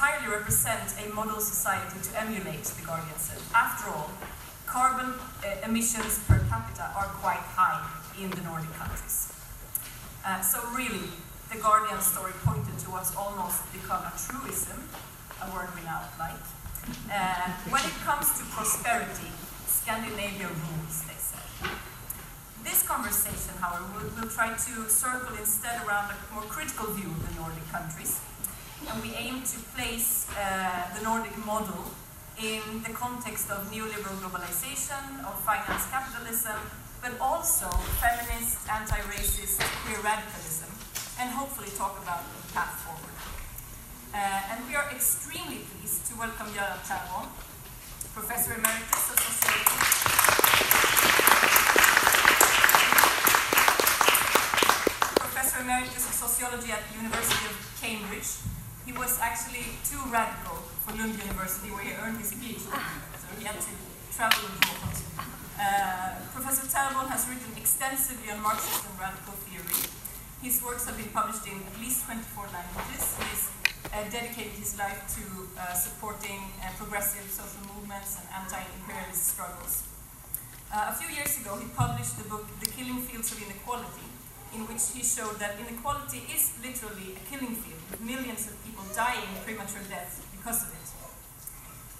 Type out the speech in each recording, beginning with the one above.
entirely represent a model society to emulate, The Guardian said. After all, carbon uh, emissions per capita are quite high in the Nordic countries. Uh, so really, the Guardian story pointed to what's almost become a truism, a word we now like. Uh, when it comes to prosperity, Scandinavia rules, they said. This conversation, however, will, will try to circle instead around a more critical view of the Nordic countries. And we aim to place uh, the Nordic model in the context of neoliberal globalization, of finance capitalism, but also feminist, anti-racist, queer radicalism, and hopefully talk about the path forward. Uh, and we are extremely pleased to welcome Göran Therborn, Professor Emeritus of Sociology. Professor Emeritus of Sociology at the University of Cambridge. He was actually too radical for Lund University where he earned his PhD, so he had to travel abroad. Uh, Professor Therborn has written extensively on Marxist and radical theory. His works have been published in at least 24 languages. He's uh, dedicated his life to uh, supporting uh, progressive social movements and anti-imperialist struggles. Uh, a few years ago, he published the book The Killing Fields of Inequality, in which he showed that inequality is literally a killing field, with millions of people dying premature death because of it.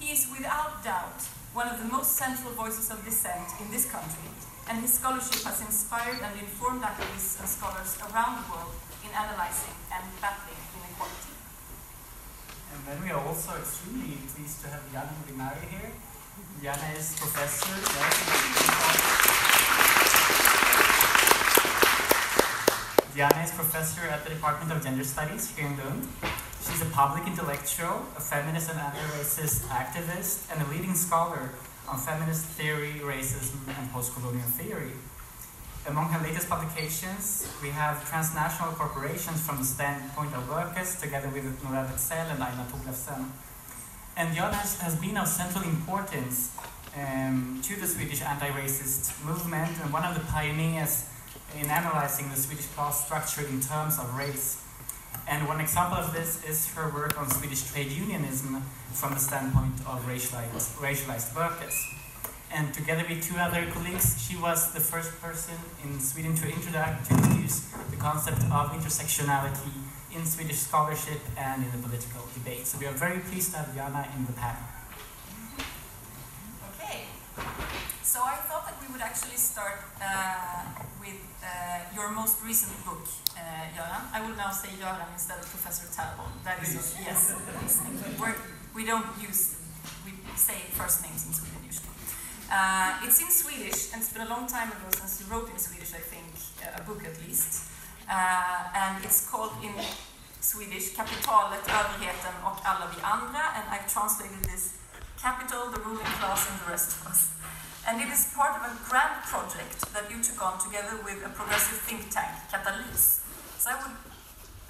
He is without doubt one of the most central voices of dissent in this country, and his scholarship has inspired and informed activists and scholars around the world in analyzing and battling inequality. And then we are also extremely pleased to have Diana Mulinari here. Diana is professor. Diana is professor at the Department of Gender Studies here in Lund. She's a public intellectual, a feminist and anti-racist activist, and a leading scholar on feminist theory, racism, and post-colonial theory. Among her latest publications, we have transnational corporations from the standpoint of workers, together with Nora Wetzel and Aina Tollefsen. And has, has been of central importance um, to the Swedish anti-racist movement and one of the pioneers in analyzing the Swedish class structure in terms of race. And one example of this is her work on Swedish trade unionism from the standpoint of racialized, racialized workers. And together with two other colleagues, she was the first person in Sweden to introduce, the concept of intersectionality in Swedish scholarship and in the political debate. So we are very pleased to have Diana in the panel. Okay, so I thought that we would actually start uh, with uh, your most recent book, uh, Göran. I will now say Göran instead of Professor Talbot. That is yes. We're, we don't use we say first names in Sweden usually. Uh, it's in Swedish, and it's been a long time ago since you wrote in Swedish. I think uh, a book at least, uh, and it's called in Swedish Kapitalet, överheten och alla vi andra, and I've translated this capital, the ruling class, and the rest of us. And it is part of a grand project that you took on together with a progressive think tank, Katalys. So I would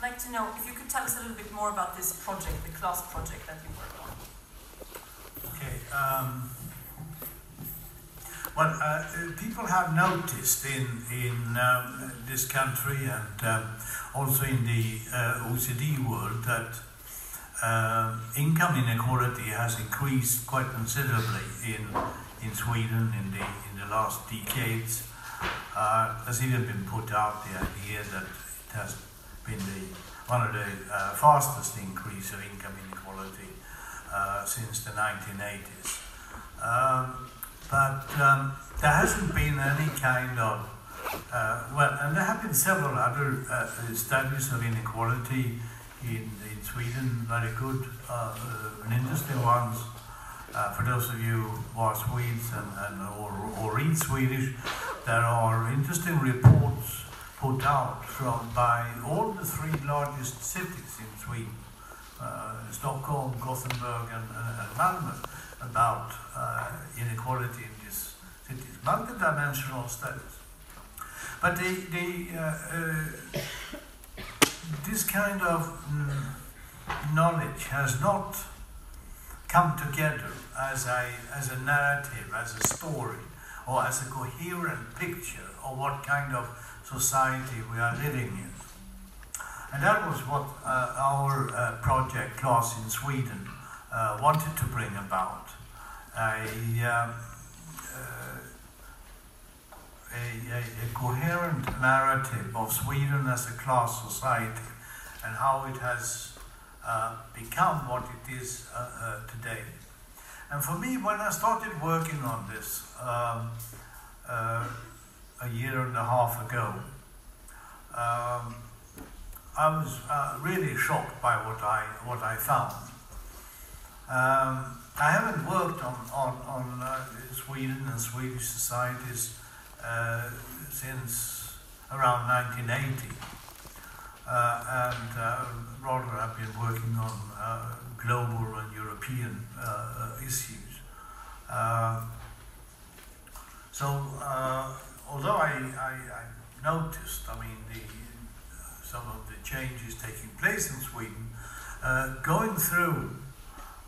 like to know if you could tell us a little bit more about this project, the class project that you work on. Okay. Um, well, uh, people have noticed in in um, this country and um, also in the uh, OECD world that uh, income inequality has increased quite considerably in in Sweden in the in the last decades. Uh, there's even been put out the idea that it has been the one of the uh, fastest increase of income inequality uh, since the 1980s. Um, but um, there hasn't been any kind of uh, well, and there have been several other uh, studies of inequality in, in Sweden, very good uh, and interesting ones. Uh, for those of you who are Swedes and, and or, or read Swedish, there are interesting reports put out from by all the three largest cities in Sweden, uh, Stockholm, Gothenburg, and, and, Malmö, about uh, inequality in these cities, multidimensional studies. But uh, uh, this kind of mm, knowledge has not come together as a, as a narrative, as a story, or as a coherent picture of what kind of society we are living in. And that was what uh, our uh, project, Class in Sweden, uh, wanted to bring about. A, um, uh, a, a, a coherent narrative of Sweden as a class society and how it has uh, become what it is uh, uh, today. And for me, when I started working on this um, uh, a year and a half ago, um, I was uh, really shocked by what I what I found. Um, I haven't worked on on, on uh, Sweden and Swedish societies since around 1980 uh, and uh, rather I've been working on uh, global and European issues. Um, so although I, I, I, noticed, I mean, the, some of the changes taking place in Sweden, going through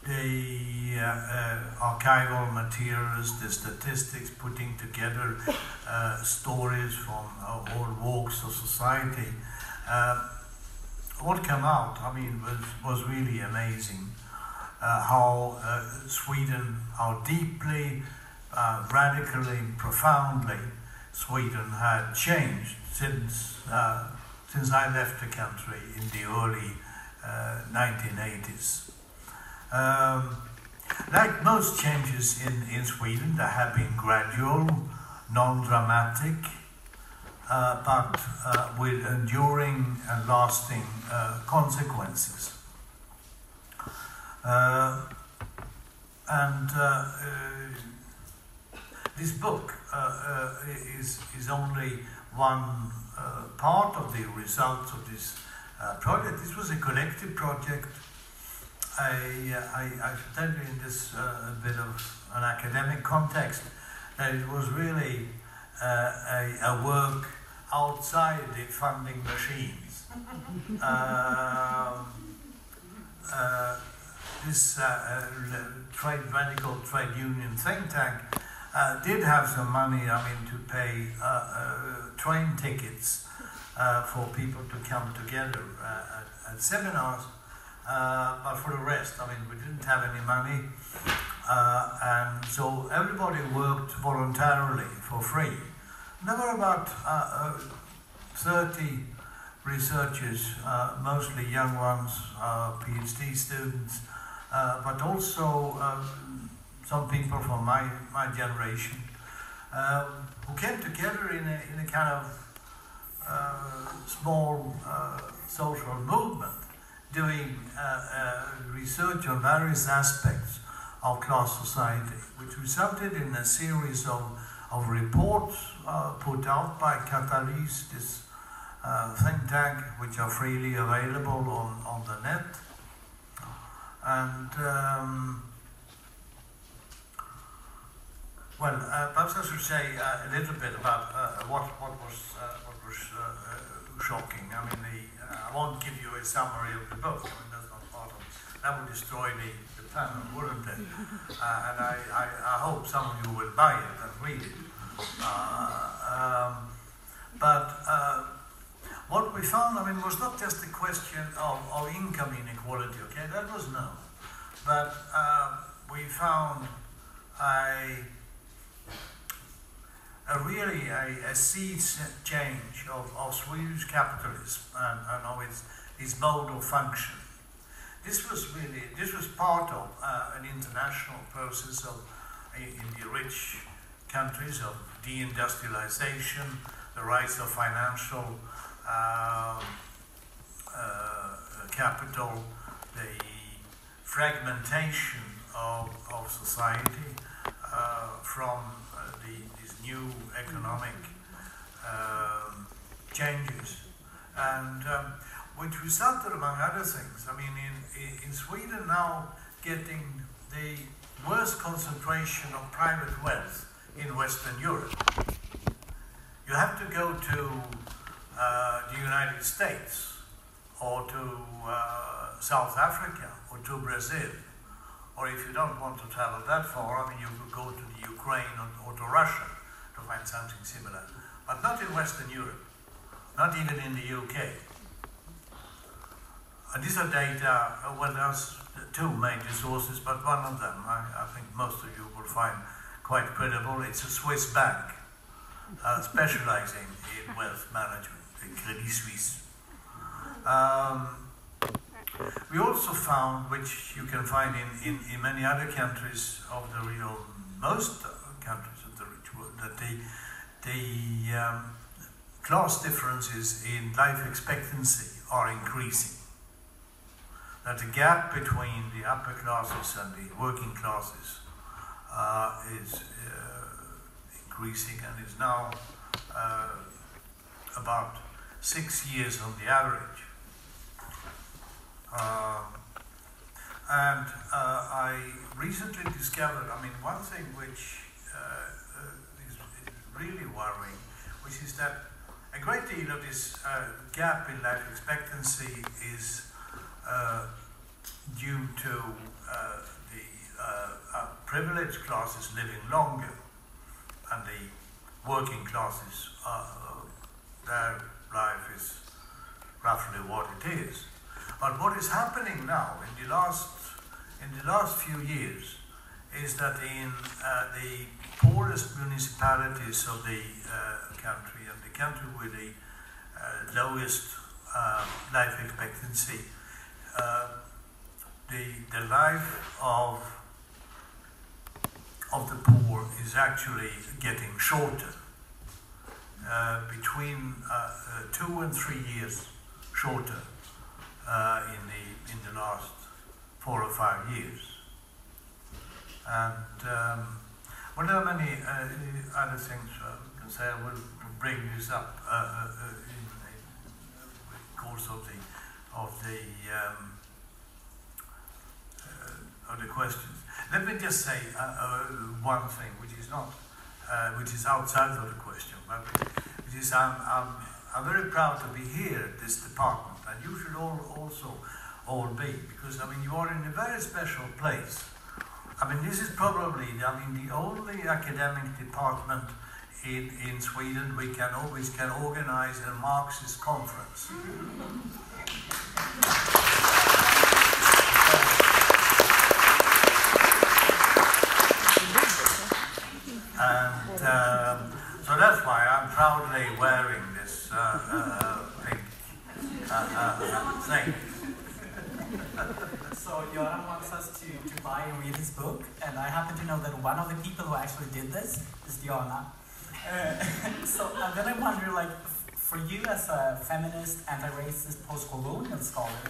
the uh, uh, archival materials, the statistics, putting together uh, stories from all walks of society, uh, what came out, I mean, was, was really amazing. Uh, how uh, Sweden, how deeply, uh, radically, profoundly Sweden had changed since, uh, since I left the country in the early 1980s. Uh, um, like most changes in, in Sweden, they have been gradual, non-dramatic, uh, but uh, with enduring and lasting uh, consequences. Uh, and uh, this book is, is only one part of the results of this project. This was a collective project. I, I, I should tell you in this bit of an academic context that it was really uh, a, a, work outside the funding machines. um, uh, this uh, uh, trade radical trade union think tank uh, did have some money, I mean, to pay uh, uh, train tickets for people to come together at, at, seminars. but for the rest, I mean, we didn't have any money, and so everybody worked voluntarily for free. There were about uh, uh, 30 researchers, uh, mostly young ones, uh, PhD students, but also um, some people from my, my generation, um, who came together in a, in a kind of small social movement, doing research on various aspects of class society, which resulted in a series of of reports uh, put out by Katalys, this uh, think tank, which are freely available on, on the net. And um, well, uh, perhaps I should say uh, a little bit about uh, what what was uh, what was shocking. I mean, the, I won't give you a summary of the book. I mean, that's not part of that would destroy the panel, wouldn't it? Uh, and I, I, I, hope some of you will buy it and read it. Uh, um, but uh, what we found, I mean, was not just a question of, of income inequality, okay, that was no. But uh, we found a, a really a, a sea change of, of Swedish capitalism and, and of its, its mode of function. This was really, this was part of uh, an international process of, in the rich countries, of deindustrialization, the rise of financial uh, uh, capital, the fragmentation of, of society uh, from uh, the, these new economic um, changes, and um, which resulted, among other things, I mean, in, in Sweden now getting the worst concentration of private wealth in Western Europe. You have to go to uh, the United States or to uh, South Africa or to Brazil. Or if you don't want to travel that far, I mean, you could go to the Ukraine or, or to Russia to find something similar. But not in Western Europe, not even in the UK. These are data, uh, well, there's two major sources, but one of them I, I think most of you will find quite credible. It's a Swiss bank uh, specializing in wealth management, the Credit Suisse. Um, we also found, which you can find in, in, in many other countries of the real, most countries of the rich world, that the, the um, class differences in life expectancy are increasing. That the gap between the upper classes and the working classes uh, is uh, increasing and is now uh, about six years on the average. Um, and uh, I recently discovered, I mean, one thing which uh, uh, is, really worrying, which is that a great deal of this uh, gap in life expectancy is uh, due to uh, the privileged classes living longer and the working classes, their life is roughly what it is. But what is happening now in the last in the last few years is that in uh, the poorest municipalities of the uh, country and the country with the uh, lowest uh, life expectancy, uh, the the life of of the poor is actually getting shorter, uh, between two and three years shorter uh, in the in the last four or five years. And um, well, there are many uh, other things uh, I can say. I will bring this up uh, uh, uh, in the course of the of the um, uh, of the questions. Let me just say uh, uh, one thing, which is not which is outside of the question, but which is I'm, I'm I'm very proud to be here at this department and you should all also all be, because I mean you are in a very special place. I mean this is probably I mean the only academic department in, in Sweden we can always can organize a Marxist conference. And um, so that's why I'm proudly wearing this uh, uh, so Göran wants us to, to buy and read his book, and I happen to know that one of the people who actually did this is Diana. Uh, so uh, then I wonder, like, for you as a feminist, anti-racist, post-colonial scholar,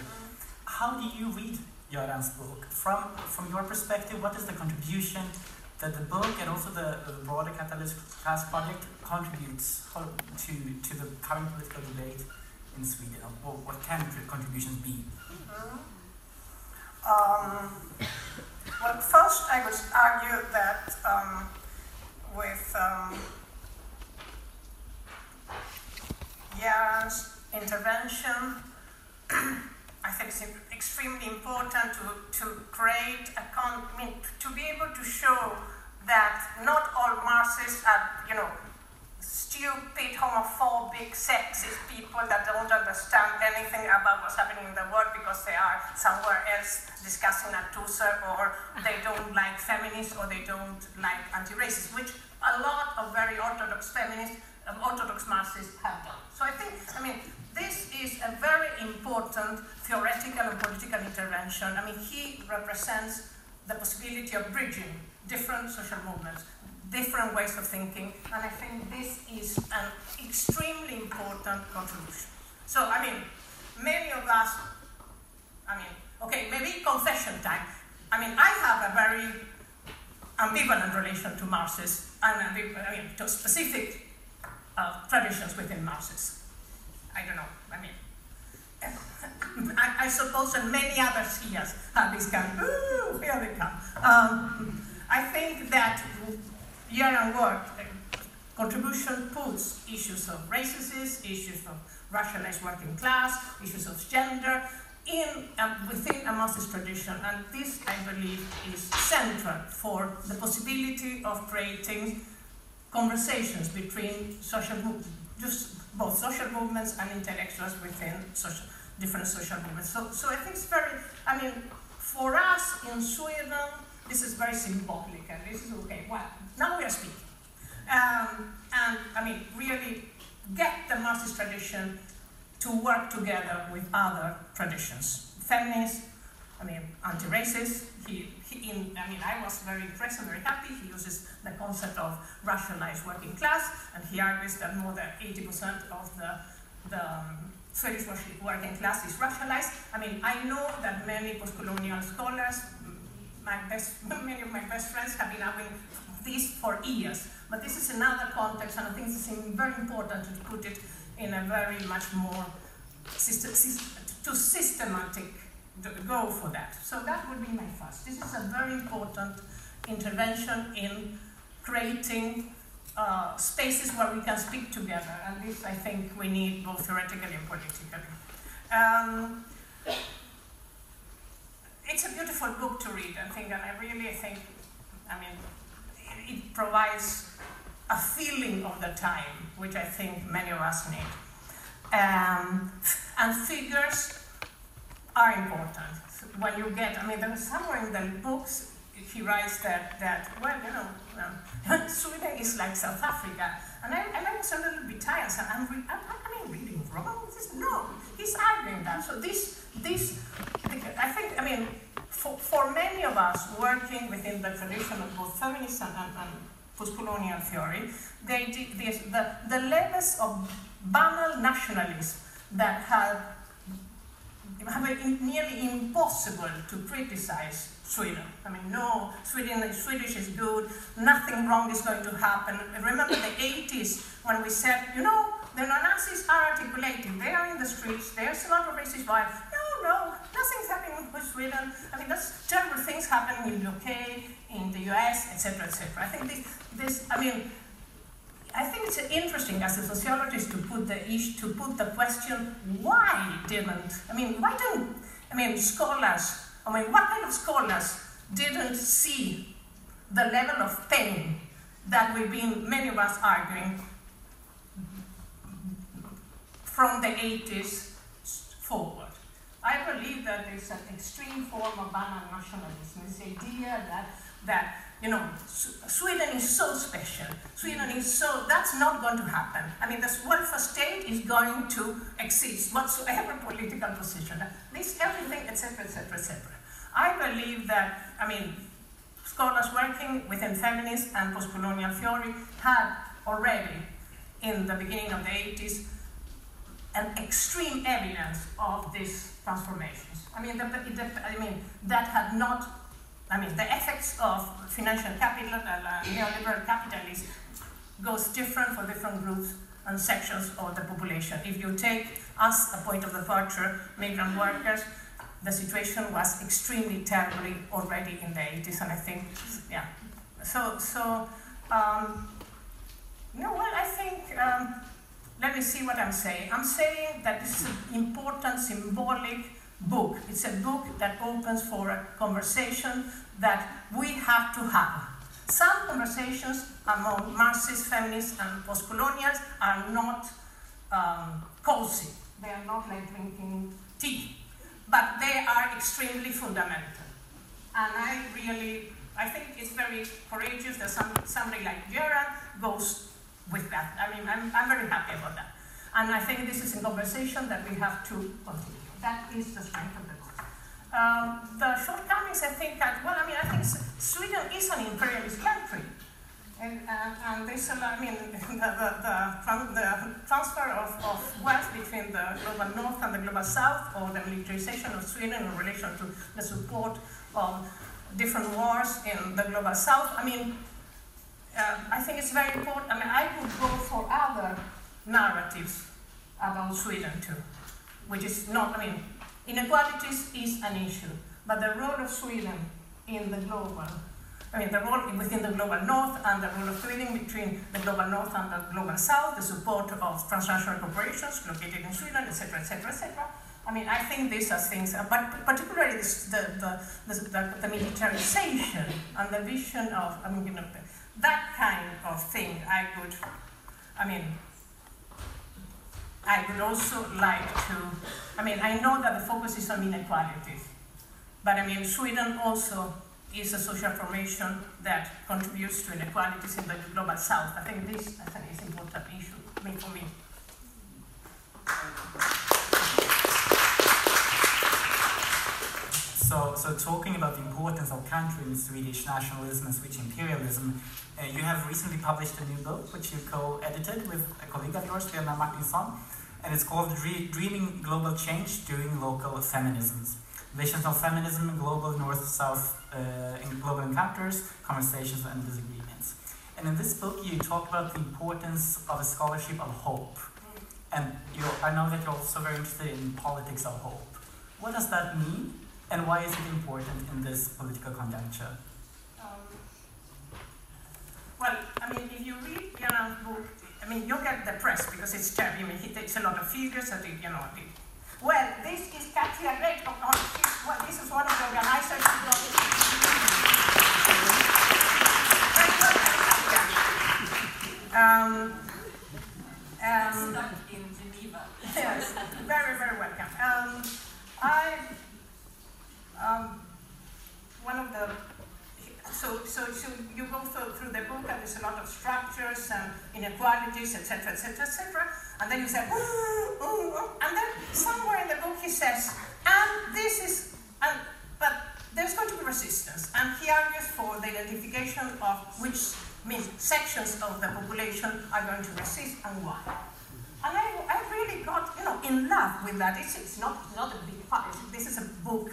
how do you read Göran's book? From from your perspective, what is the contribution that the book and also the, the broader Katalys Class project contributes to to the current political debate? in Sweden? What, what can contributions be? Mm-hmm. Um, well, first I would argue that um, with um, Intervention, I think it's extremely important to, to create a con- to be able to show that not all Marxists are, you know, stupid, homophobic, sexist people that don't understand anything about what's happening in the world because they are somewhere else discussing a Tusser or they don't like feminists or they don't like anti-racists, which a lot of very orthodox feminists, um, orthodox Marxists have done. So I think, I mean, this is a very important theoretical and political intervention. I mean, he represents the possibility of bridging different social movements different ways of thinking, and I think this is an extremely important contribution. So, I mean, many of us, I mean, okay, maybe confession time. I mean, I have a very ambivalent relation to Marxism and I mean, to specific uh, traditions within Marxism. I don't know, I mean, I, I, suppose that many others here have this kind ooh, here they come. Um, I think that year work uh, contribution puts issues of racism, issues of racialized working class, issues of gender, in um, within a Marxist tradition, and this, I believe, is central for the possibility of creating conversations between social just both social movements and intellectuals within social, different social movements. So, so I think it's very, I mean, for us in Sweden, this is very symbolic, and this is okay. Well, now we are speaking, um, and I mean, really get the Marxist tradition to work together with other traditions. Feminists, I mean, anti-racist. He, in, I mean, I was very impressed and very happy. He uses the concept of racialized working class, and he argues that more than 80% of the, the um, Swedish working class is racialized. I mean, I know that many post-colonial scholars, my best, many of my best friends have been arguing this for years, but this is another context, and I think it's very important to put it in a very much more system, to systematic go for that. So that would be my first. This is a very important intervention in creating uh, spaces where we can speak together, and this I think we need both theoretically and politically. Um, it's a beautiful book to read, I think, and I really think, I mean, it, it provides a feeling of the time, which I think many of us need. Um, and figures are important. When you get, I mean, there's somewhere in the books he writes that, that well, you know, um, Sweden is like South Africa. And I, and I was a little bit tired, so I'm, re- I'm, I mean, reading wrong. This, no, he's arguing that. So this, this, I think, I mean, for, for many of us working within the tradition of both feminism and, and post-colonial theory, they, the, the, the levels of banal nationalism that have, nearly impossible to criticize Sweden. I mean, no, Sweden, Swedish is good, nothing wrong is going to happen. Remember the 80s when we said, you know, the Nazis are articulating, they are in the streets, there's a lot of racist violence. No, no, nothing's happening with Sweden. I mean, there's terrible things happening in the UK, in the US, etc., etc. I think this, this, I mean, I think it's interesting as a sociologist to put the issue, to put the question, why didn't, I mean, why don't, I mean, scholars, I mean, what kind of scholars didn't see the level of pain that we've been, many of us arguing from the 80s forward. I believe that there's an extreme form of banal nationalism, this idea that, that you know, Sweden is so special. Sweden is so, that's not going to happen. I mean, the welfare state is going to exist, whatsoever political position. This, everything, etc., etc., etc. I believe that, I mean, scholars working within feminist and post-colonial theory had already, in the beginning of the 80s, an extreme evidence of these transformations. I mean, the, the, I mean, that had not I mean, the effects of financial capital and uh, neoliberal capitalism goes different for different groups and sections of the population. If you take us a point of departure, migrant workers, the situation was extremely terribly already in the 80s, and I think, yeah. So, so um, no, well, I think, um, let me see what I'm saying. I'm saying that this is an important symbolic book. It's a book that opens for a conversation that we have to have. Some conversations among Marxist feminists and post-colonials are not um, cozy. They are not like drinking tea, but they are extremely fundamental. And I really, I think it's very courageous that some, somebody like Gerard goes with that. I mean, I'm, I'm very happy about that. And I think this is a conversation that we have to continue. That is the strength of the um, the shortcomings, I think, that, well, I mean, I think Sweden is an imperialist country. And, and, and this, I mean, the, the, the, the transfer of, of wealth between the global north and the global south, or the militarization of Sweden in relation to the support of different wars in the global south. I mean, uh, I think it's very important. I mean, I would go for other narratives about Sweden too, which is not, I mean, inequalities is an issue, but the role of Sweden in the global, I mean, the role within the global north and the role of Sweden between the global north and the global south, the support of transnational corporations located in Sweden, etc., etc., etc. I mean, I think these are things, uh, but particularly this, the, the, the, the, militarization and the vision of, I mean, you know, that kind of thing, I would, I mean, I would also like to, I mean, I know that the focus is on inequalities, but I mean, Sweden also is a social formation that contributes to inequalities in the global south. I think this, I think, is an important issue I mean, for me. So, so talking about the importance of country in Swedish nationalism and Swedish imperialism, uh, you have recently published a new book which you co-edited with a colleague of yours, Lena Martinsson, and it's called Dreaming Global Change Doing Local Feminisms. Visions of Feminism Global North-South uh, Global Encounters, Conversations and Disagreements. And in this book you talk about the importance of a scholarship of hope. And you, I know that you're also very interested in politics of hope. What does that mean? And why is it important in this political conjuncture? Um, well, I mean, if you read Göran's book, I mean, you get depressed because it's terrible. I mean, he takes a lot of figures and, you know, the, well, this is Katja Great. Oh, oh, well, this is one of the organizers. Um, um, Stuck in Geneva. Yes, very, very welcome. Um, I um, one of the so, so, so you go through, the book and there's a lot of structures and inequalities, etc., etc., etc., and then you say, ooh, ooh, ooh, and then somewhere in the book he says, and this is, and but there's going to be resistance, and he argues for the identification of which means sections of the population are going to resist and why. And I, I really got, you know, in love with that. It's, it's not, not a big fight. This is a book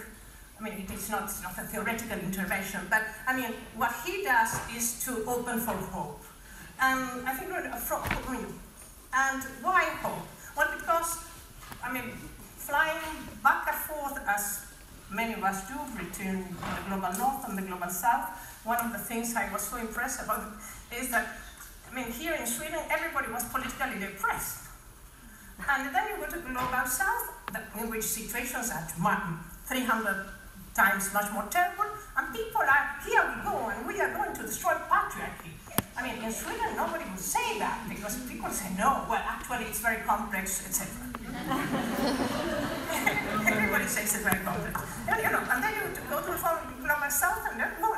I mean, it's not, it's not a theoretical intervention, but I mean, what he does is to open for hope. And I think, uh, from, I mean, and why hope? Well, because, I mean, flying back and forth as many of us do between the global north and the global south, one of the things I was so impressed about is that, I mean, here in Sweden, everybody was politically depressed. And then you go to the global south, in which situations are 300 times much more terrible, and people are, here we go, and we are going to destroy patriarchy. I mean, in Sweden, nobody would say that, because people say, no, well, actually, it's very complex, etc. Everybody says it's very complex. And, you know, and then you go to the global south, and then, no,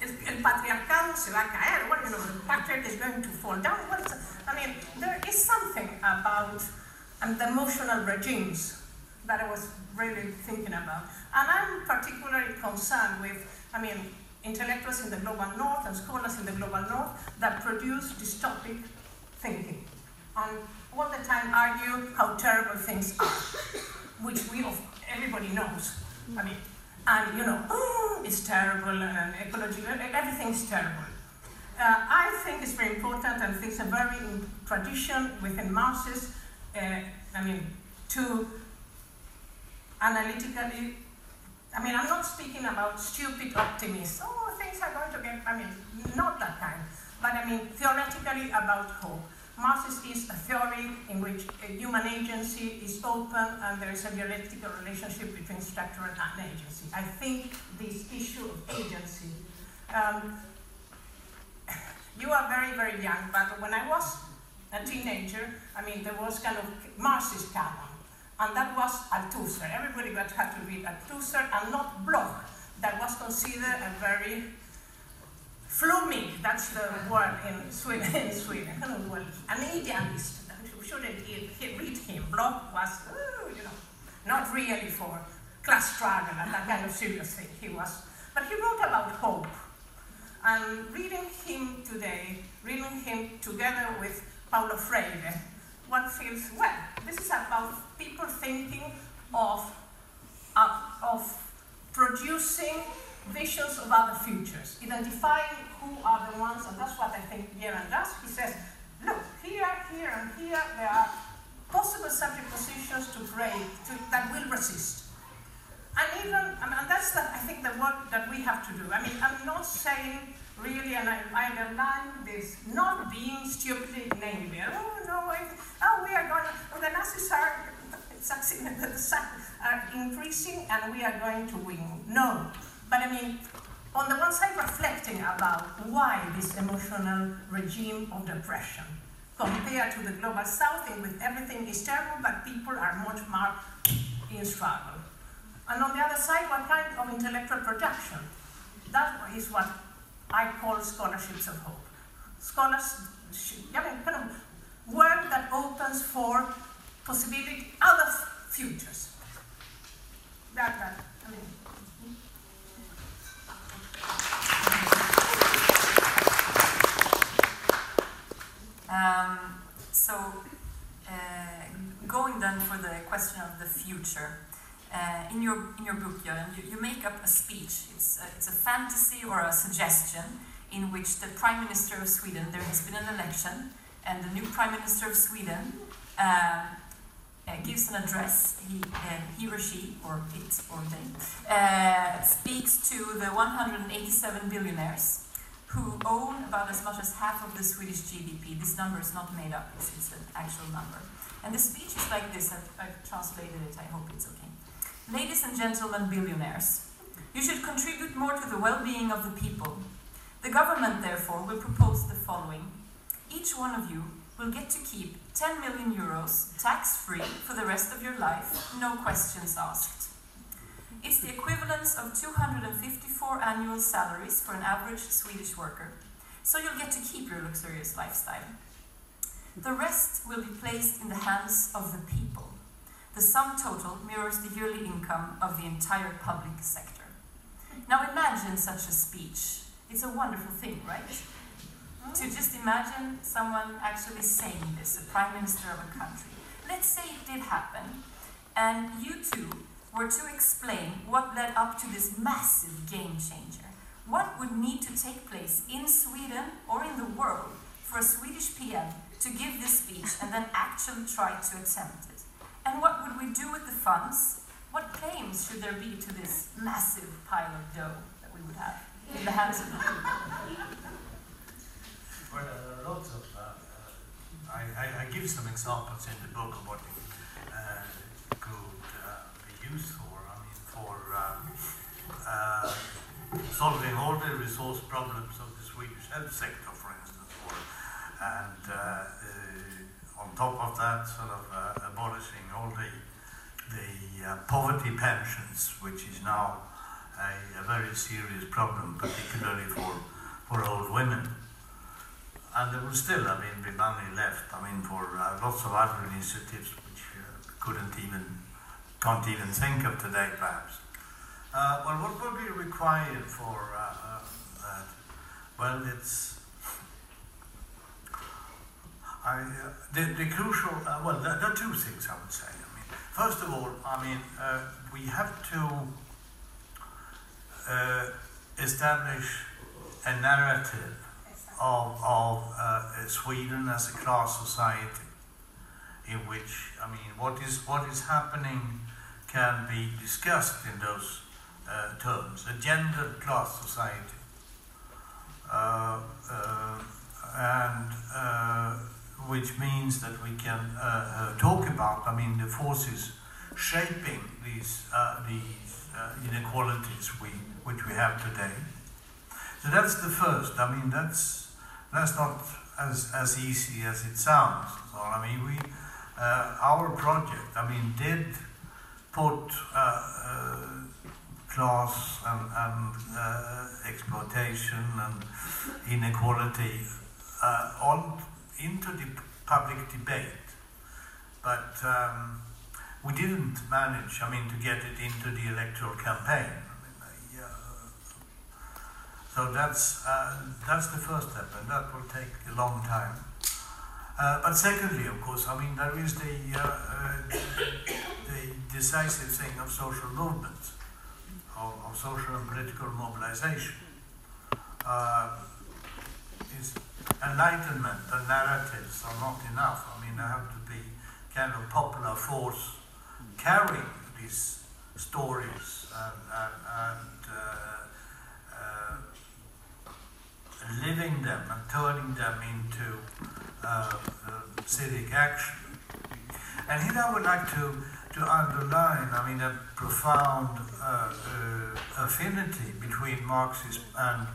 el patriarcado se va a caer, well, you know, the patriarchy is going to fall down. Well, I mean, there is something about and the emotional regimes that I was really thinking about. And I'm particularly concerned with, I mean, intellectuals in the global north and scholars in the global north that produce dystopic thinking and all the time argue how terrible things are, which we everybody knows. I mean, and you know, oh, it's terrible and ecological, everything is terrible. Uh, I think it's very important and things are very tradition within Marxists, uh, I mean, to analytically, I mean, I'm not speaking about stupid optimists. Oh, things are going to get, I mean, not that kind. But I mean, theoretically about hope. Marxism is a theory in which human agency is open and there is a dialectical relationship between structure and agency. I think this issue of agency, um, you are very, very young, but when I was a teenager, I mean, there was kind of Marxist canon and that was Althusser. Everybody had to read Althusser and not Bloch. That was considered a very flummig, that's the word in Sweden, in Sweden. an idealist. Shouldn't read him. Bloch was, you know, not really for class struggle and that kind of serious thing. He was, but he wrote about hope. And reading him today, reading him together with Paulo Freire, one feels, well, this is about people thinking of, of, of producing visions of other futures, identifying who are the ones, and that's what I think Göran does. He says, look, here, here, and here, there are possible subject positions to create to, that will resist. And even, and that's the, I think the work that we have to do. I mean, I'm not saying really, and I, I underline this, not being stupidly naive. Oh, no, I, oh, we are going, oh, the Nazis are succeeding, are increasing, and we are going to win. No. But I mean, on the one side, reflecting about why this emotional regime of depression compared to the global south in which everything is terrible but people are much more in struggle. And on the other side, what kind of intellectual production? That is what I call scholarships of hope. Scholars, I mean, kind of work that opens for possibility, other futures. That, that, I mean, Um, so, uh, going then for the question of the future, uh, in your in your book, you, you, make up a speech. It's a, it's a fantasy or a suggestion in which the Prime Minister of Sweden, there has been an election, and the new Prime Minister of Sweden uh, uh gives an address. He, uh, he or she, or it or they, uh, speaks to the 187 billionaires who own about as much as half of the Swedish GDP. This number is not made up, it's, it's an actual number. And the speech is like this, I've, I've translated it, I hope it's okay. Ladies and gentlemen billionaires, you should contribute more to the well-being of the people. The government, therefore, will propose the following. Each one of you will get to keep 10 million euros tax-free for the rest of your life, no questions asked. It's the equivalence of 254 annual salaries for an average Swedish worker. So you'll get to keep your luxurious lifestyle. The rest will be placed in the hands of the people. The sum total mirrors the yearly income of the entire public sector. Now imagine such a speech. It's a wonderful thing, right? To just imagine someone actually saying this, a prime minister of a country. Let's say it did happen, and you two were to explain what led up to this massive game changer, what would need to take place in Sweden or in the world for a Swedish PM to give this speech and then actually try to attempt? And what would we do with the funds? What claims should there be to this massive pile of dough that we would have in the hands of the people? Well, there are lots of. Uh, uh, I, I, I, give some examples in the book of what uh, used for. I mean, for um, uh, solving all the resource problems of the Swedish health sector, for instance, or, and uh, uh, on top of that, sort of uh, abolishing all the the uh, poverty pensions, which is now a, a, very serious problem, particularly for for old women. And there will still, I mean, be money left. I mean, for uh, lots of other initiatives which couldn't even can't even think of today, perhaps. Uh, well, what will be required for uh, uh, that? Well, it's I, uh, the, the crucial. Uh, well, there, there, are two things I would say. I mean, first of all, I mean, uh, we have to establish a narrative of, of Sweden as a class society in which, I mean, what is what is happening can be discussed in those uh, terms. A gendered class society. Uh, uh, and uh, which means that we can uh, uh, talk about, I mean, the forces shaping these, these inequalities we, which we have today. So that's the first. I mean, that's, that's not as, as easy as it sounds. So, I mean, we, our project, I mean, did put uh, uh, class and, and uh, exploitation and inequality on into the public debate, but um, we didn't manage, I mean, to get it into the electoral campaign. so that's uh, that's the first step, and that will take a long time. Uh, but secondly, of course, I mean, there is the, uh, uh, the decisive thing of social movements, of, of social and political mobilization. Uh, enlightenment and narratives are not enough. I mean, there have to be kind of popular force carrying these stories and, and, and uh, uh, living them and turning them into uh, civic action. And here I would like to, to underline, I mean, a profound uh, uh, affinity between Marxism and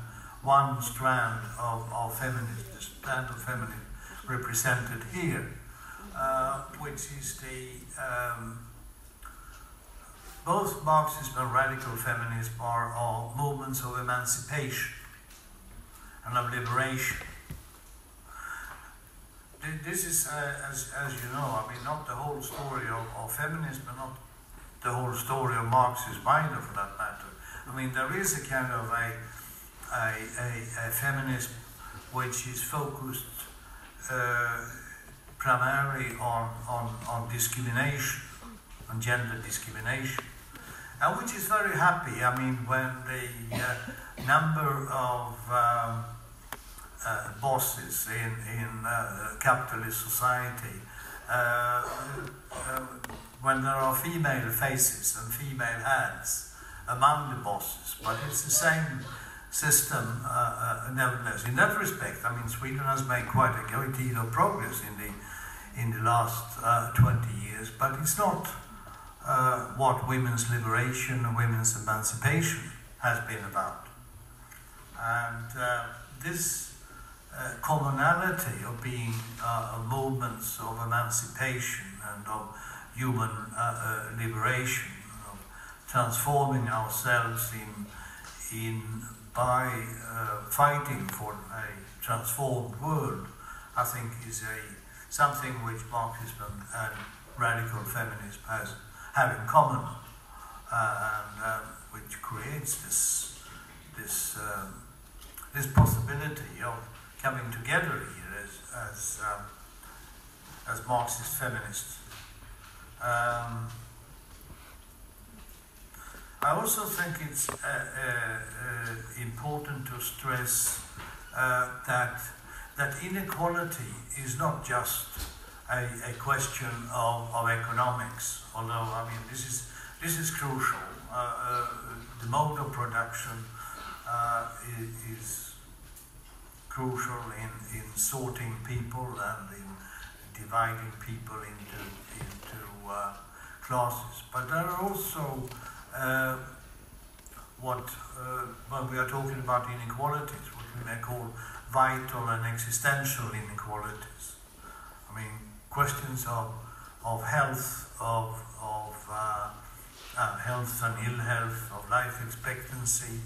one strand of, of feminism, the strand of feminism represented here, uh, which is the um, both Marxism and radical feminism are, are movements of emancipation and of liberation. This is, uh, as, as you know, I mean, not the whole story of, of feminism, but not the whole story of Marxism either, for that matter. I mean, there is a kind of a a, a, a which is focused uh, primarily on, on, on discrimination, on gender discrimination, and which is very happy. I mean, when the uh, number of um, uh, bosses in, in uh, capitalist society, uh, uh, when there are female faces and female hands among the bosses, but it's the same system uh, uh, nevertheless. In that respect, I mean, Sweden has made quite a great deal of progress in the in the last uh, 20 years, but it's not uh, what women's liberation women's emancipation has been about. And uh, this uh, commonality of being movements of emancipation and of human liberation, of transforming ourselves in in by uh, fighting for a transformed world, I think is a something which Marxism and radical feminism has have in common, uh, and uh, which creates this this um, this possibility of coming together here as as um, as Marxist feminists. I also think it's uh, uh, uh, important to stress uh, that that inequality is not just a, a question of, of economics, although I mean this is this is crucial. Uh, uh, the mode of production is, is, crucial in, in sorting people and in dividing people into into classes, but there are also uh, what uh, when we are talking about inequalities, what we may call vital and existential inequalities. I mean, questions of of health, of of uh, uh, health and ill health, of life expectancy,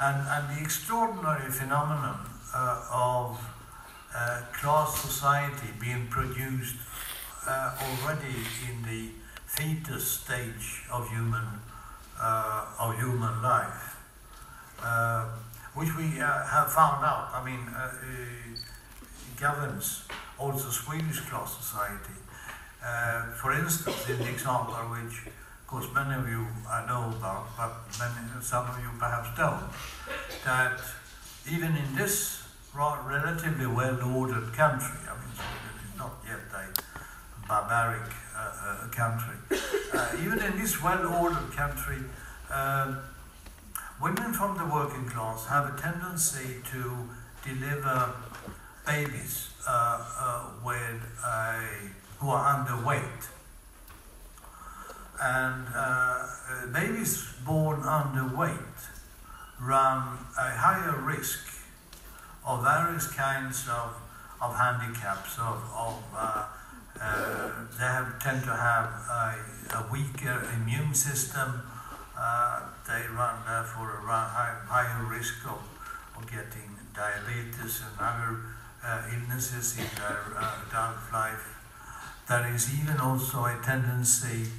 and and the extraordinary phenomenon uh, of uh, class society being produced uh, already in the fetus stage of human uh, of human life, uh, which we uh, have found out. I mean, uh, governs also Swedish class society. Uh, for instance, in the example which, of course, many of you I know about, but many, some of you perhaps don't, that even in this relatively well-ordered country, I mean, Sweden is not yet a barbaric uh, country. Uh, even in this well-ordered country, um, women from the working class have a tendency to deliver babies uh, with a, who are underweight. And babies born underweight run a higher risk of various kinds of, of handicaps, of, of uh, uh, they have, tend to have a, a weaker immune system. Uh, they run therefore a high, higher risk of, of getting diabetes and other uh, illnesses in their adult life. There is even also a tendency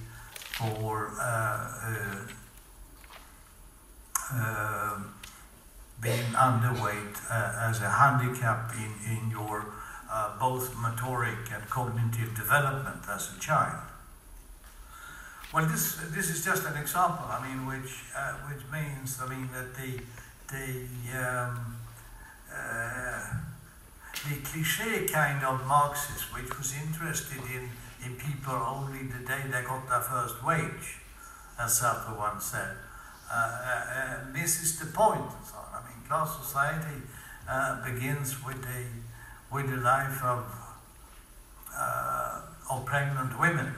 for uh, uh, being underweight uh, as a handicap in, in your uh, both motoric and cognitive development as a child. Well, this this is just an example. I mean, which uh, which means I mean that the the um, uh, the cliche kind of Marxist, which was interested in in people only the day they got their first wage, as Sartre once said, uh, uh, misses the point. And so on. I mean, class society uh, begins with the with the life of uh, of pregnant women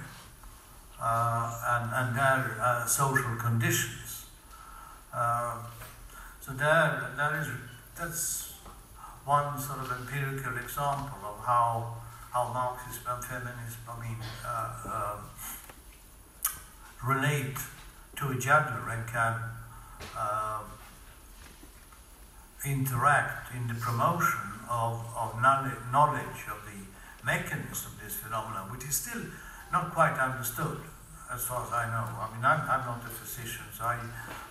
uh, and, and their uh, social conditions. Uh, so there, there is that's one sort of empirical example of how how Marxism and feminism, I mean, uh, relate to each other and can um, interact in the promotion of, of knowledge, of the mechanism of this phenomenon, which is still not quite understood as far as I know. I mean, I'm, I'm not a physician, so I,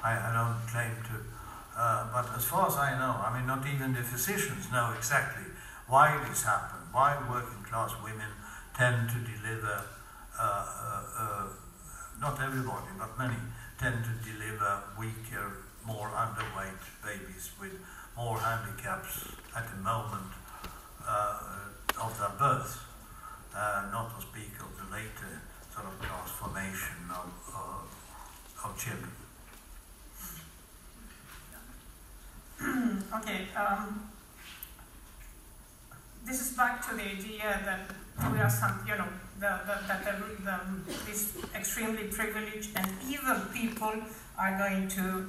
I, I don't claim to. Uh, but as far as I know, I mean, not even the physicians know exactly why this happened, why working class women tend to deliver, uh, uh, uh, not everybody, but many, tend to deliver weaker, more underweight babies with more handicaps at the moment uh, of their birth, uh, not to speak of the later sort of transformation of, uh, of children. okay, um, this is back to the idea that we are some, you know, the, the, that the, the, extremely privileged and evil people are going to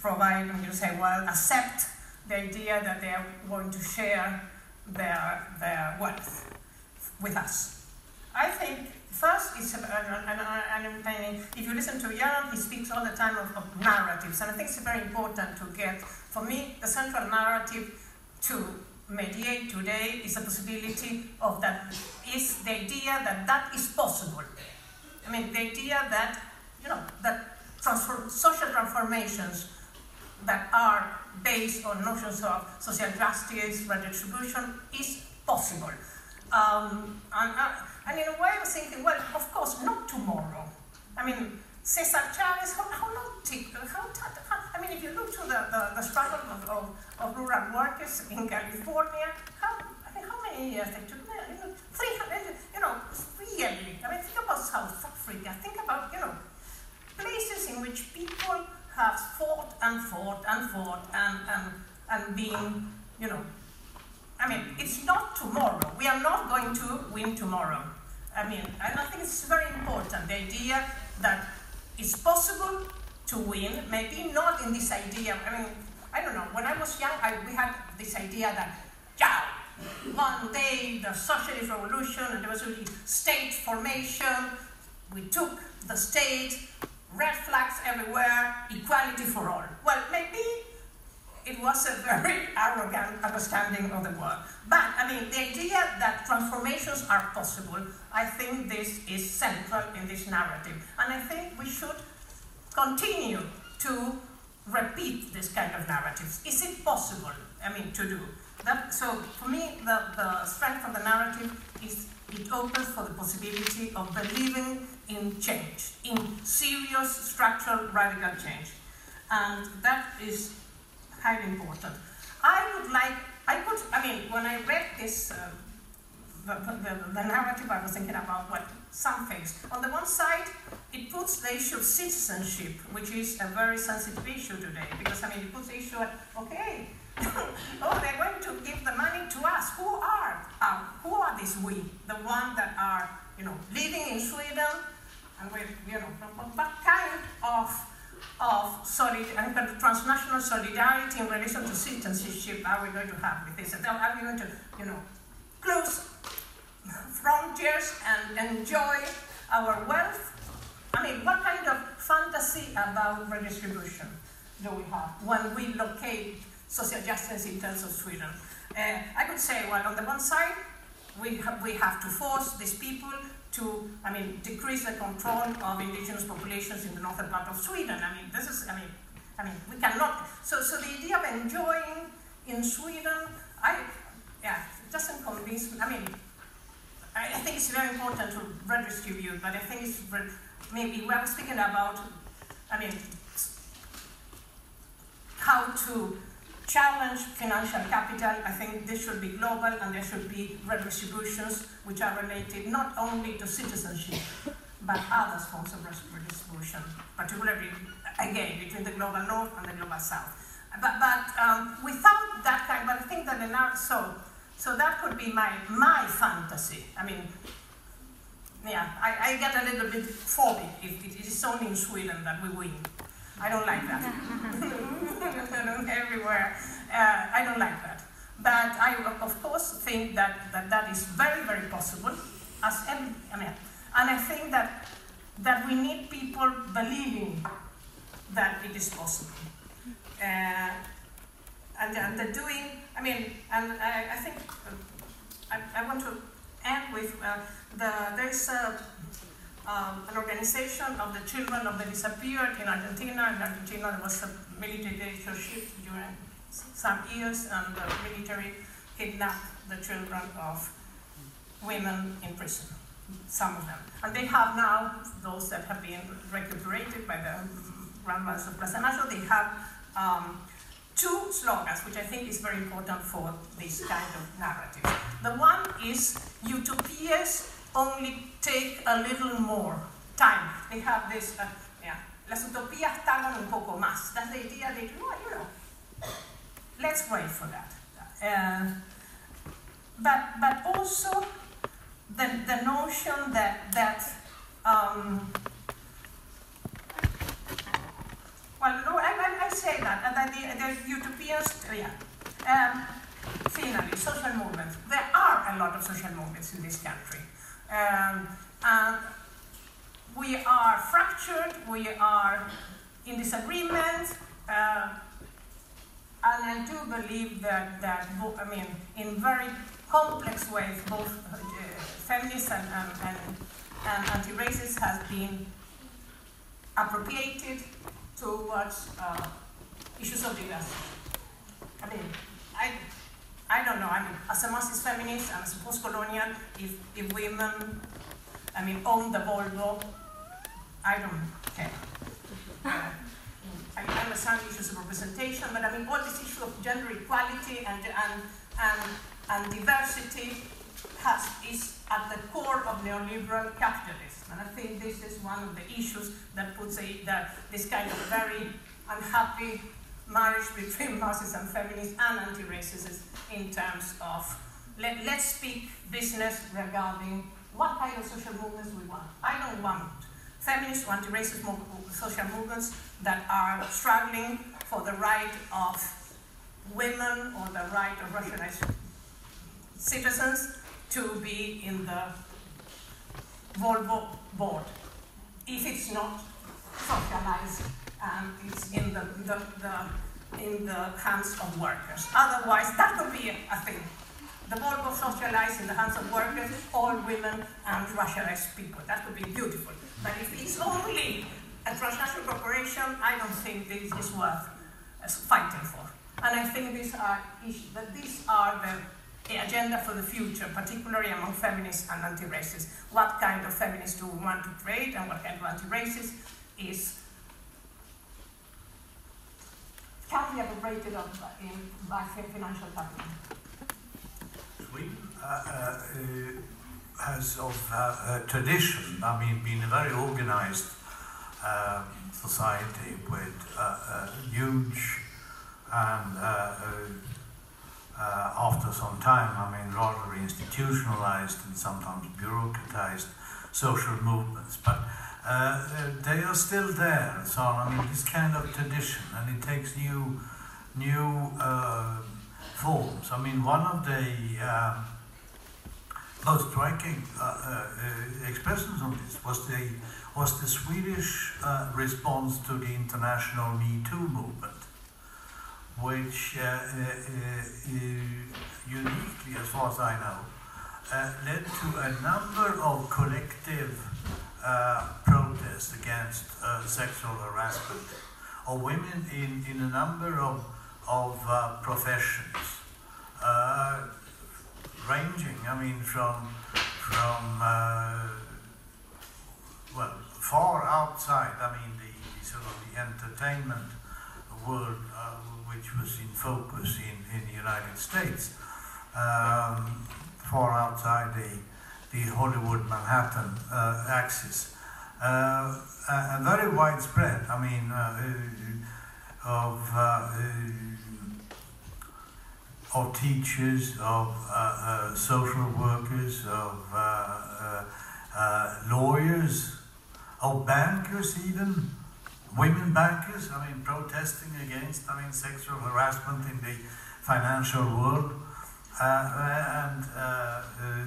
provide, I'm say, well, accept the idea that they going to share their, their wealth with us. I think first it's and, and, and, and, if you listen to Jan, he speaks all the time of, of narratives, and I think it's very important to get. For me, the central narrative to mediate today is the possibility of that is the idea that that is possible. I mean, the idea that you know that transform, social transformations that are based on notions of social justice, redistribution is possible. Um, and, uh, and, in a way, I was thinking, well, of course, not tomorrow. I mean, Cesar Chavez, how, how long how, how, I mean, if you look to the, the, the struggle of, of, of, rural workers in California, how, I mean, how many years they took? You know, 300, you know, really. I mean, think about South Africa. Think about, you know, places in which people have fought and fought and fought and, and, and been, you know, I mean, it's not tomorrow. We are not going to win tomorrow. I mean, and I think it's very important, the idea that it's possible to win, maybe not in this idea. I mean, I don't know, when I was young, I, we had this idea that, yeah, one day the socialist revolution and there was really state formation, we took the state, red flags everywhere, equality for all. Well, maybe it was a very arrogant understanding of the world. But, I mean, the idea that transformations are possible, I think this is central in this narrative. And I think we should continue to repeat this kind of narratives. Is it possible, I mean, to do? That, so, for me, the, the strength of the narrative is it opens for the possibility of believing in change, in serious structural radical change. And that is highly important. I would like, I could, I mean, when I read this, uh, the, the, the, narrative, I was thinking about what some things. On the one side, it puts the issue of citizenship, which is a very sensitive issue today, because I mean, it puts the issue of, okay, oh, they're going to give the money to us. Who are? Uh, who are these we? The ones that are, you know, living in Sweden, and we, you know, what kind of of solid and transnational solidarity in relation to citizenship are we going to have with this? Are we going to, you know, close frontiers and enjoy our wealth? I mean, what kind of fantasy about redistribution do we have when we locate social justice in terms of Sweden? Uh, I could say, well, on the one side, we have, we have to force these people to, I mean, decrease the control of indigenous populations in the northern part of Sweden. I mean, this is, I mean, I mean, we cannot. So, so the idea of enjoying in Sweden, I, yeah, it doesn't convince me. I mean, I, I think it's very important to redistribute, but I think it's, maybe we are speaking about, I mean, how to challenge financial capital. I think this should be global and there should be redistributions which are related not only to citizenship but other forms of redistribution, particularly again between the global north and the global south. But, but um, without that kind, but I think that the so so that could be my my fantasy. I mean, yeah, I, I get a little bit phobic if it is only in Sweden that we win. I don't like that. Everywhere, uh, I don't like that. But I, of course, think that that, that is very, very possible. As every, I mean, and I think that that we need people believing that it is possible. Uh, and, and the doing, I mean, and I, I think uh, I, I want to end with uh, the, there is a um, an organization of the children of the disappeared in Argentina. In Argentina, there was a military dictatorship during some years, and the military kidnapped the children of women in prison, some of them. And they have now, those that have been recuperated by the grandmothers of Plaza Mayo, they have um, two slogans, which I think is very important for this kind of narrative. The one is utopias only take a little more time. They have this, uh, yeah, las utopías tardan un poco más. That's the idea that, you know, let's wait for that. Uh, but, but also the, the notion that, that um, well, no, I, I, I say that, and that the, the utopians, yeah. Um, finally, social movements. There are a lot of social movements in this country. Um, and we are fractured, we are in disagreement, uh, and I do believe that, that I mean, in very complex ways, both uh, feminists and, and, and, and anti-racists have been appropriated towards uh, issues of diversity. I mean, I, I don't know, I mean, as a Marxist feminist and as a post-colonial, if, if women, I mean, own the Volvo, I don't care. Uh, I understand issues of representation, but I mean, all this issue of gender equality and, and, and, and diversity has, is at the core of neoliberal capitalism. And I think this is one of the issues that puts a, that this kind of very unhappy marriage between Marxists and feminists and anti-racists in terms of let, let's speak business regarding what kind of social movements we want. I don't want feminist or anti-racist social movements that are struggling for the right of women or the right of racialized citizens to be in the Volvo board. If it's not socialized and it's in the, the, the, in the hands of workers. Otherwise, that would be a thing. The board will socialize in the hands of workers, all women and racialized people. That would be beautiful. But if it's only a transnational corporation, I don't think this is worth uh, fighting for. And I think these are that these are the, the agenda for the future, particularly among feminists and anti-racists. What kind of feminists do we want to create and what kind of anti-racist is can be operated in, by financial capital. Sweden uh, uh, has of uh, tradition, I mean, been a very organized um, society with a huge and uh, uh, after some time, I mean, rather institutionalized and sometimes bureaucratized social movements. But uh, they are still there so I mean, this kind of tradition, and it takes new, new uh, forms. I mean, one of the uh, most striking uh, uh, expressions of this was the was the Swedish uh, response to the international Me Too movement, which uniquely, as far as I know, led to a number of collective uh, protest against uh, sexual harassment of women in, in a number of, of uh, professions, uh, ranging, I mean, from, from uh, well, far outside, I mean, the, the sort of the entertainment world, which was in focus in, in the United States, um, far outside the, the Hollywood Manhattan uh, axis. Uh, and very widespread, I mean, uh, of, uh, of teachers, of uh, uh, social workers, of lawyers, of bankers even, women bankers, I mean, protesting against, I mean, sexual harassment in the financial world, uh, and uh, uh,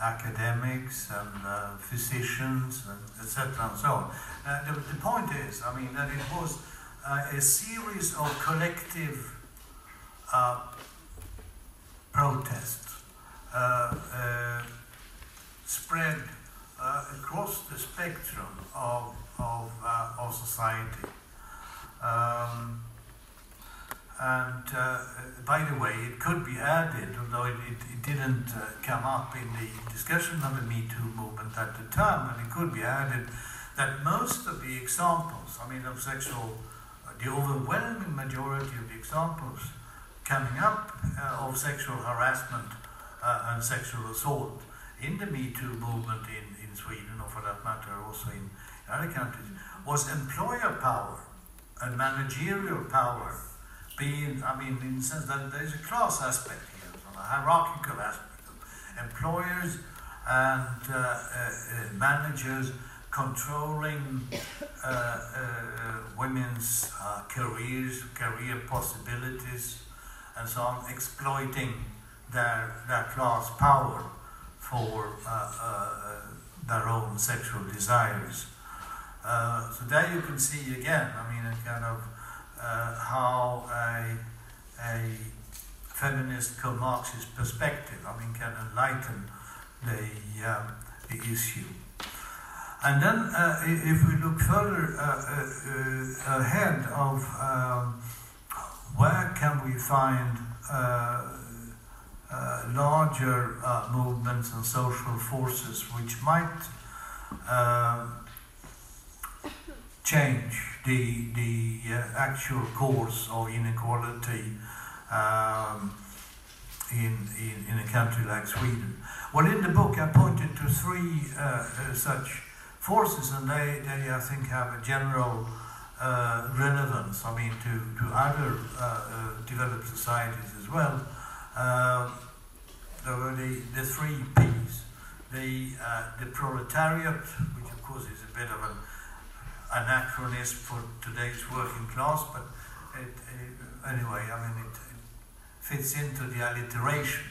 academics and uh, physicians, etc., and so on. Uh, the, the, point is, I mean, that it was uh, a series of collective protests spread across the spectrum of of, uh, of society. Um, and uh, by the way, it could be added, although it, it, it didn't uh, come up in the discussion of the Me Too movement at the time, and it could be added that most of the examples, I mean, of sexual, the overwhelming majority of the examples coming up uh, of sexual harassment uh, and sexual assault in the Me Too movement in, in Sweden, or for that matter, also in other countries, was employer power and managerial power being, I mean, in the sense that there's a class aspect here, a hierarchical aspect of employers and uh, uh, uh managers controlling uh, uh, women's uh, careers, career possibilities, and so on, exploiting their, their class power for their own sexual desires. So there you can see again, I mean, a kind of uh, how a, a feminist co-Marxist perspective, I mean, can enlighten the, um, the issue. And then, uh, if we look further uh, uh, ahead of um, where can we find larger movements and social forces which might change the, the uh, actual course of inequality um, in, in, in a country like Sweden. Well, in the book, I pointed to three uh, uh, such forces, and they, they, I think, have a general uh, relevance, I mean, to, to other uh, uh, developed societies as well. there were the, the three P's. The, the proletariat, which of course is a bit of an anachronism for today's working class, but it, anyway, I mean, it, it, fits into the alliteration.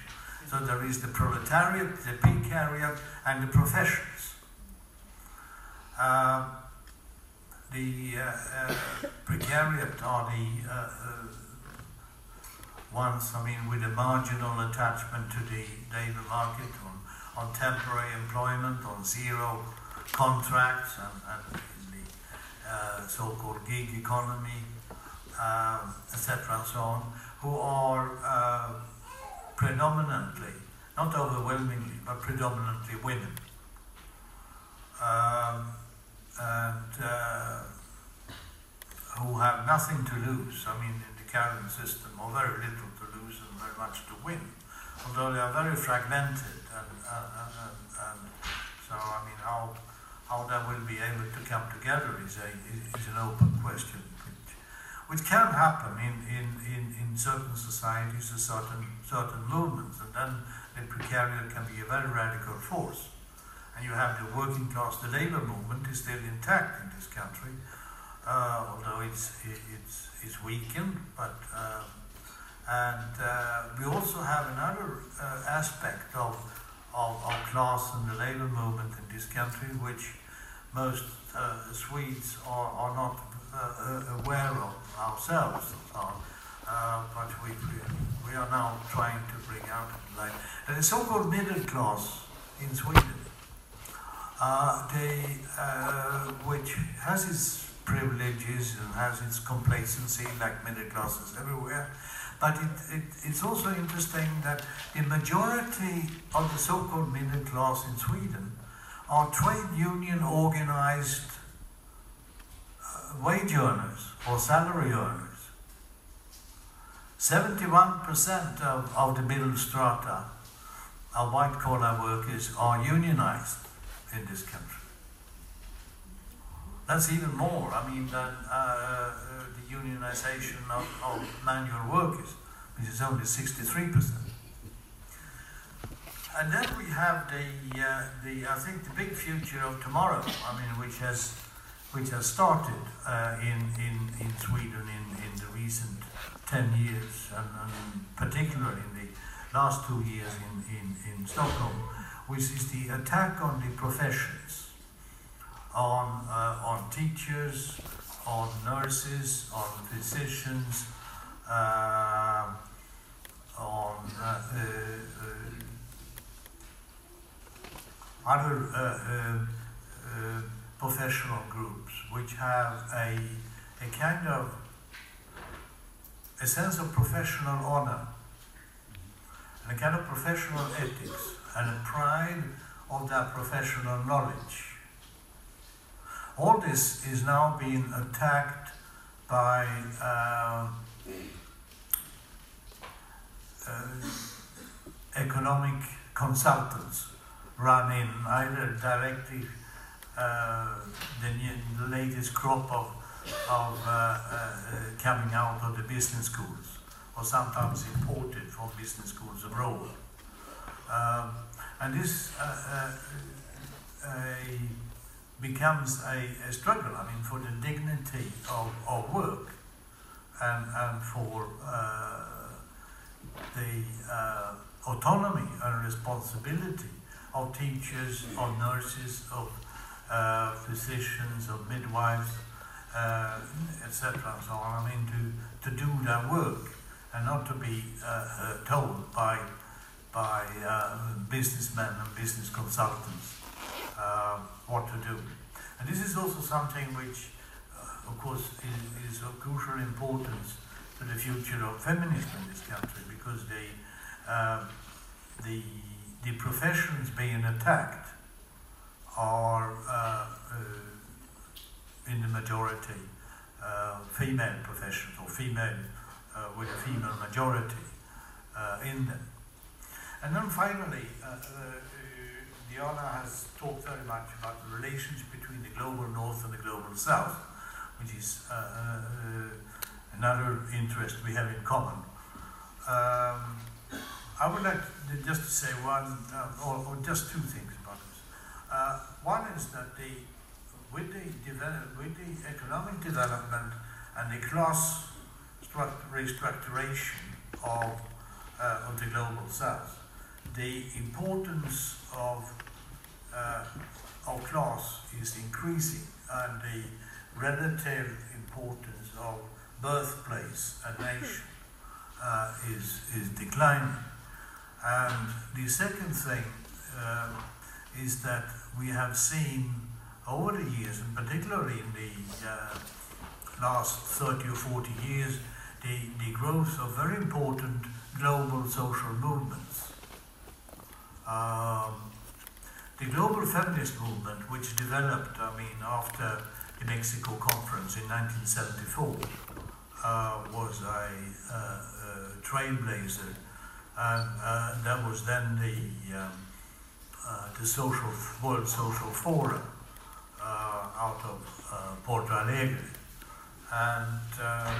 So there is the proletariat, the precariat, and the professions. Uh, the uh, uh, precariat are the uh, uh, ones, I mean, with a marginal attachment to the labour market, on, on temporary employment, on zero contracts, and, and uh, so-called gig economy, um, etc., and so on, who are uh, predominantly, not overwhelmingly, but predominantly women. Um, and uh, who have nothing to lose, I mean, in the current system, or very little to lose and very much to win, although they are very fragmented. And, uh, and, and, and so, I mean, how how they will be able to come together is, a, is an open question, which, which can happen in, in, in, in certain societies and certain, certain movements, and then the precariat can be a very radical force. And you have the working class, the labor movement is still intact in this country, uh, although it's, it's, it's weakened, but uh, and uh, we also have another uh, aspect of of, of class and the labor movement in this country, which most uh, Swedes are, are not uh, uh aware of ourselves. So, uh, but we, we are now trying to bring out like the so-called middle class in Sweden, uh, they, uh, which has its privileges and has its complacency, like middle classes everywhere. But it, it, it's also interesting that the majority of the so-called middle class in Sweden are trade union organized uh, wage earners or salary earners. 71% of, of the middle strata of white collar workers are unionized in this country. That's even more, I mean, than uh, uh, unionization of, of manual workers, which is only 63%. And then we have the, uh, the, I think, the big future of tomorrow, I mean, which has, which has started uh, in, in, in Sweden in, in the recent 10 years, and, and particularly in the last two years in, in, in Stockholm, which is the attack on the professions, on, uh, on teachers, on nurses, on physicians, uh, on uh, uh, uh, other uh, uh, professional groups which have a, a kind of a sense of professional honor and a kind of professional ethics and a pride of that professional knowledge. All this is now being attacked by uh, uh, economic consultants run in either directly uh, the, the latest crop of, of uh, uh, coming out of the business schools or sometimes imported from business schools abroad. Um, and this uh, becomes a, a, struggle, I mean, for the dignity of, of work and, and for uh, the autonomy and responsibility of teachers, of nurses, of uh, physicians, of midwives, uh, etc. and so on. I mean, to, to do their work and not to be uh, uh told by, by uh, businessmen and business consultants uh, what to do. And this is also something which, of course, is, is of crucial importance to the future of feminism in this country because they, the the professions being attacked are uh, uh, in the majority uh, female professions or female uh, with a female majority uh, in them. And then finally, uh, Diana has talked very much about the relations between the global north and the global south, which is another interest we have in common. Um, I would like to, just to say one, uh, or, or, just two things about this. Uh, one is that the, with the, develop, with the economic development and the class restructuration of, uh, of the global south, the importance of, uh, of class is increasing and the relative importance of birthplace and nation uh, is, is declining. And the second thing uh, is that we have seen over the years, and particularly in the uh, last 30 or 40 years, the, the growth of very important global social movements. Um, the global feminist movement, which developed, I mean, after the Mexico conference in 1974, uh, was a, a trailblazer. And uh, that was then the um, uh, the social World Social Forum uh, out of uh, Porto Alegre, and um,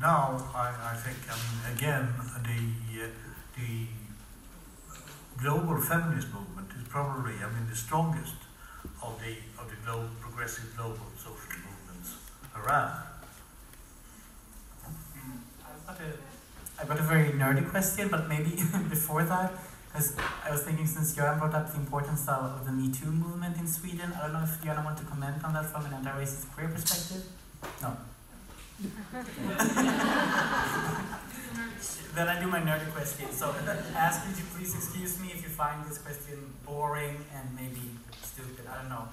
now I, I, think I mean again the uh, the global feminist movement is probably I mean the strongest of the of the global progressive global social movements around. Mm. I've got a very nerdy question, but maybe before that, because I was thinking since Göran brought up the importance of the Me Too movement in Sweden, I don't know if Johan want to comment on that from an anti-racist queer perspective? No. then I do my nerdy question. So ask you to please excuse me if you find this question boring and maybe stupid, I don't know.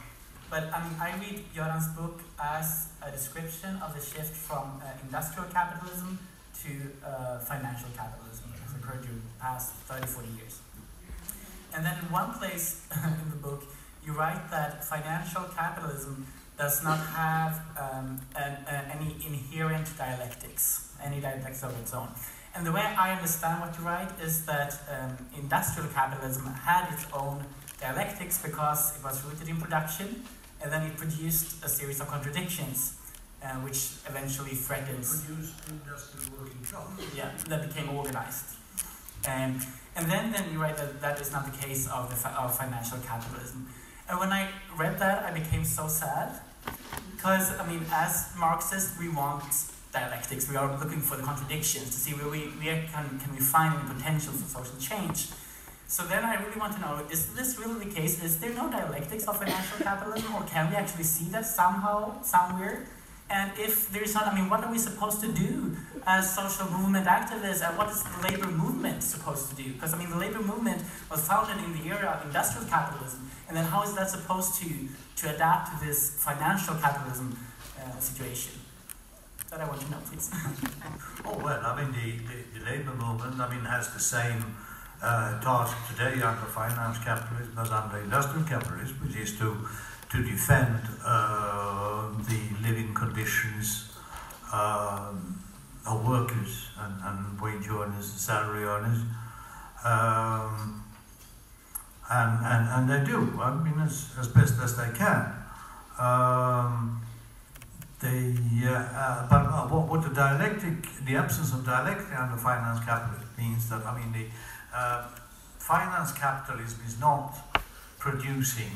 But I mean, I read Göran's book as a description of the shift from uh, industrial capitalism to uh, financial capitalism that has occurred during the past 30, 40 years. And then in one place in the book, you write that financial capitalism does not have um, an, uh, any inherent dialectics, any dialectics of its own. And the way I understand what you write is that um, industrial capitalism had its own dialectics because it was rooted in production, and then it produced a series of contradictions, uh, which eventually threatens. Produce industrial working class. Yeah, that became organized. And, and then, then you write that that is not the case of, the, of financial capitalism. And when I read that, I became so sad. Because, I mean, as Marxists, we want dialectics. We are looking for the contradictions to see where we, where can, can we find any potential for social change. So then I really want to know, is this really the case? Is there no dialectics of financial capitalism? Or can we actually see that somehow, somewhere? And if there's not, I mean, what are we supposed to do as social movement activists? And what is the labor movement supposed to do? Because, I mean, the labor movement was founded in the era of industrial capitalism. And then how is that supposed to, to adapt to this financial capitalism uh, situation? That I want to know, please. Oh, well, I mean, the, the, the labour movement, I mean, has the same uh, task today under finance capitalism as under industrial capitalism, which is to, to defend uh, the living conditions um, of workers and, and wage earners and salary earners. Um, and, and, and they do, I mean, as, as best as they can. Um, they, uh, uh, but uh, what, what the dialectic, the absence of dialectic under finance capital means that, I mean, the uh, finance capitalism is not producing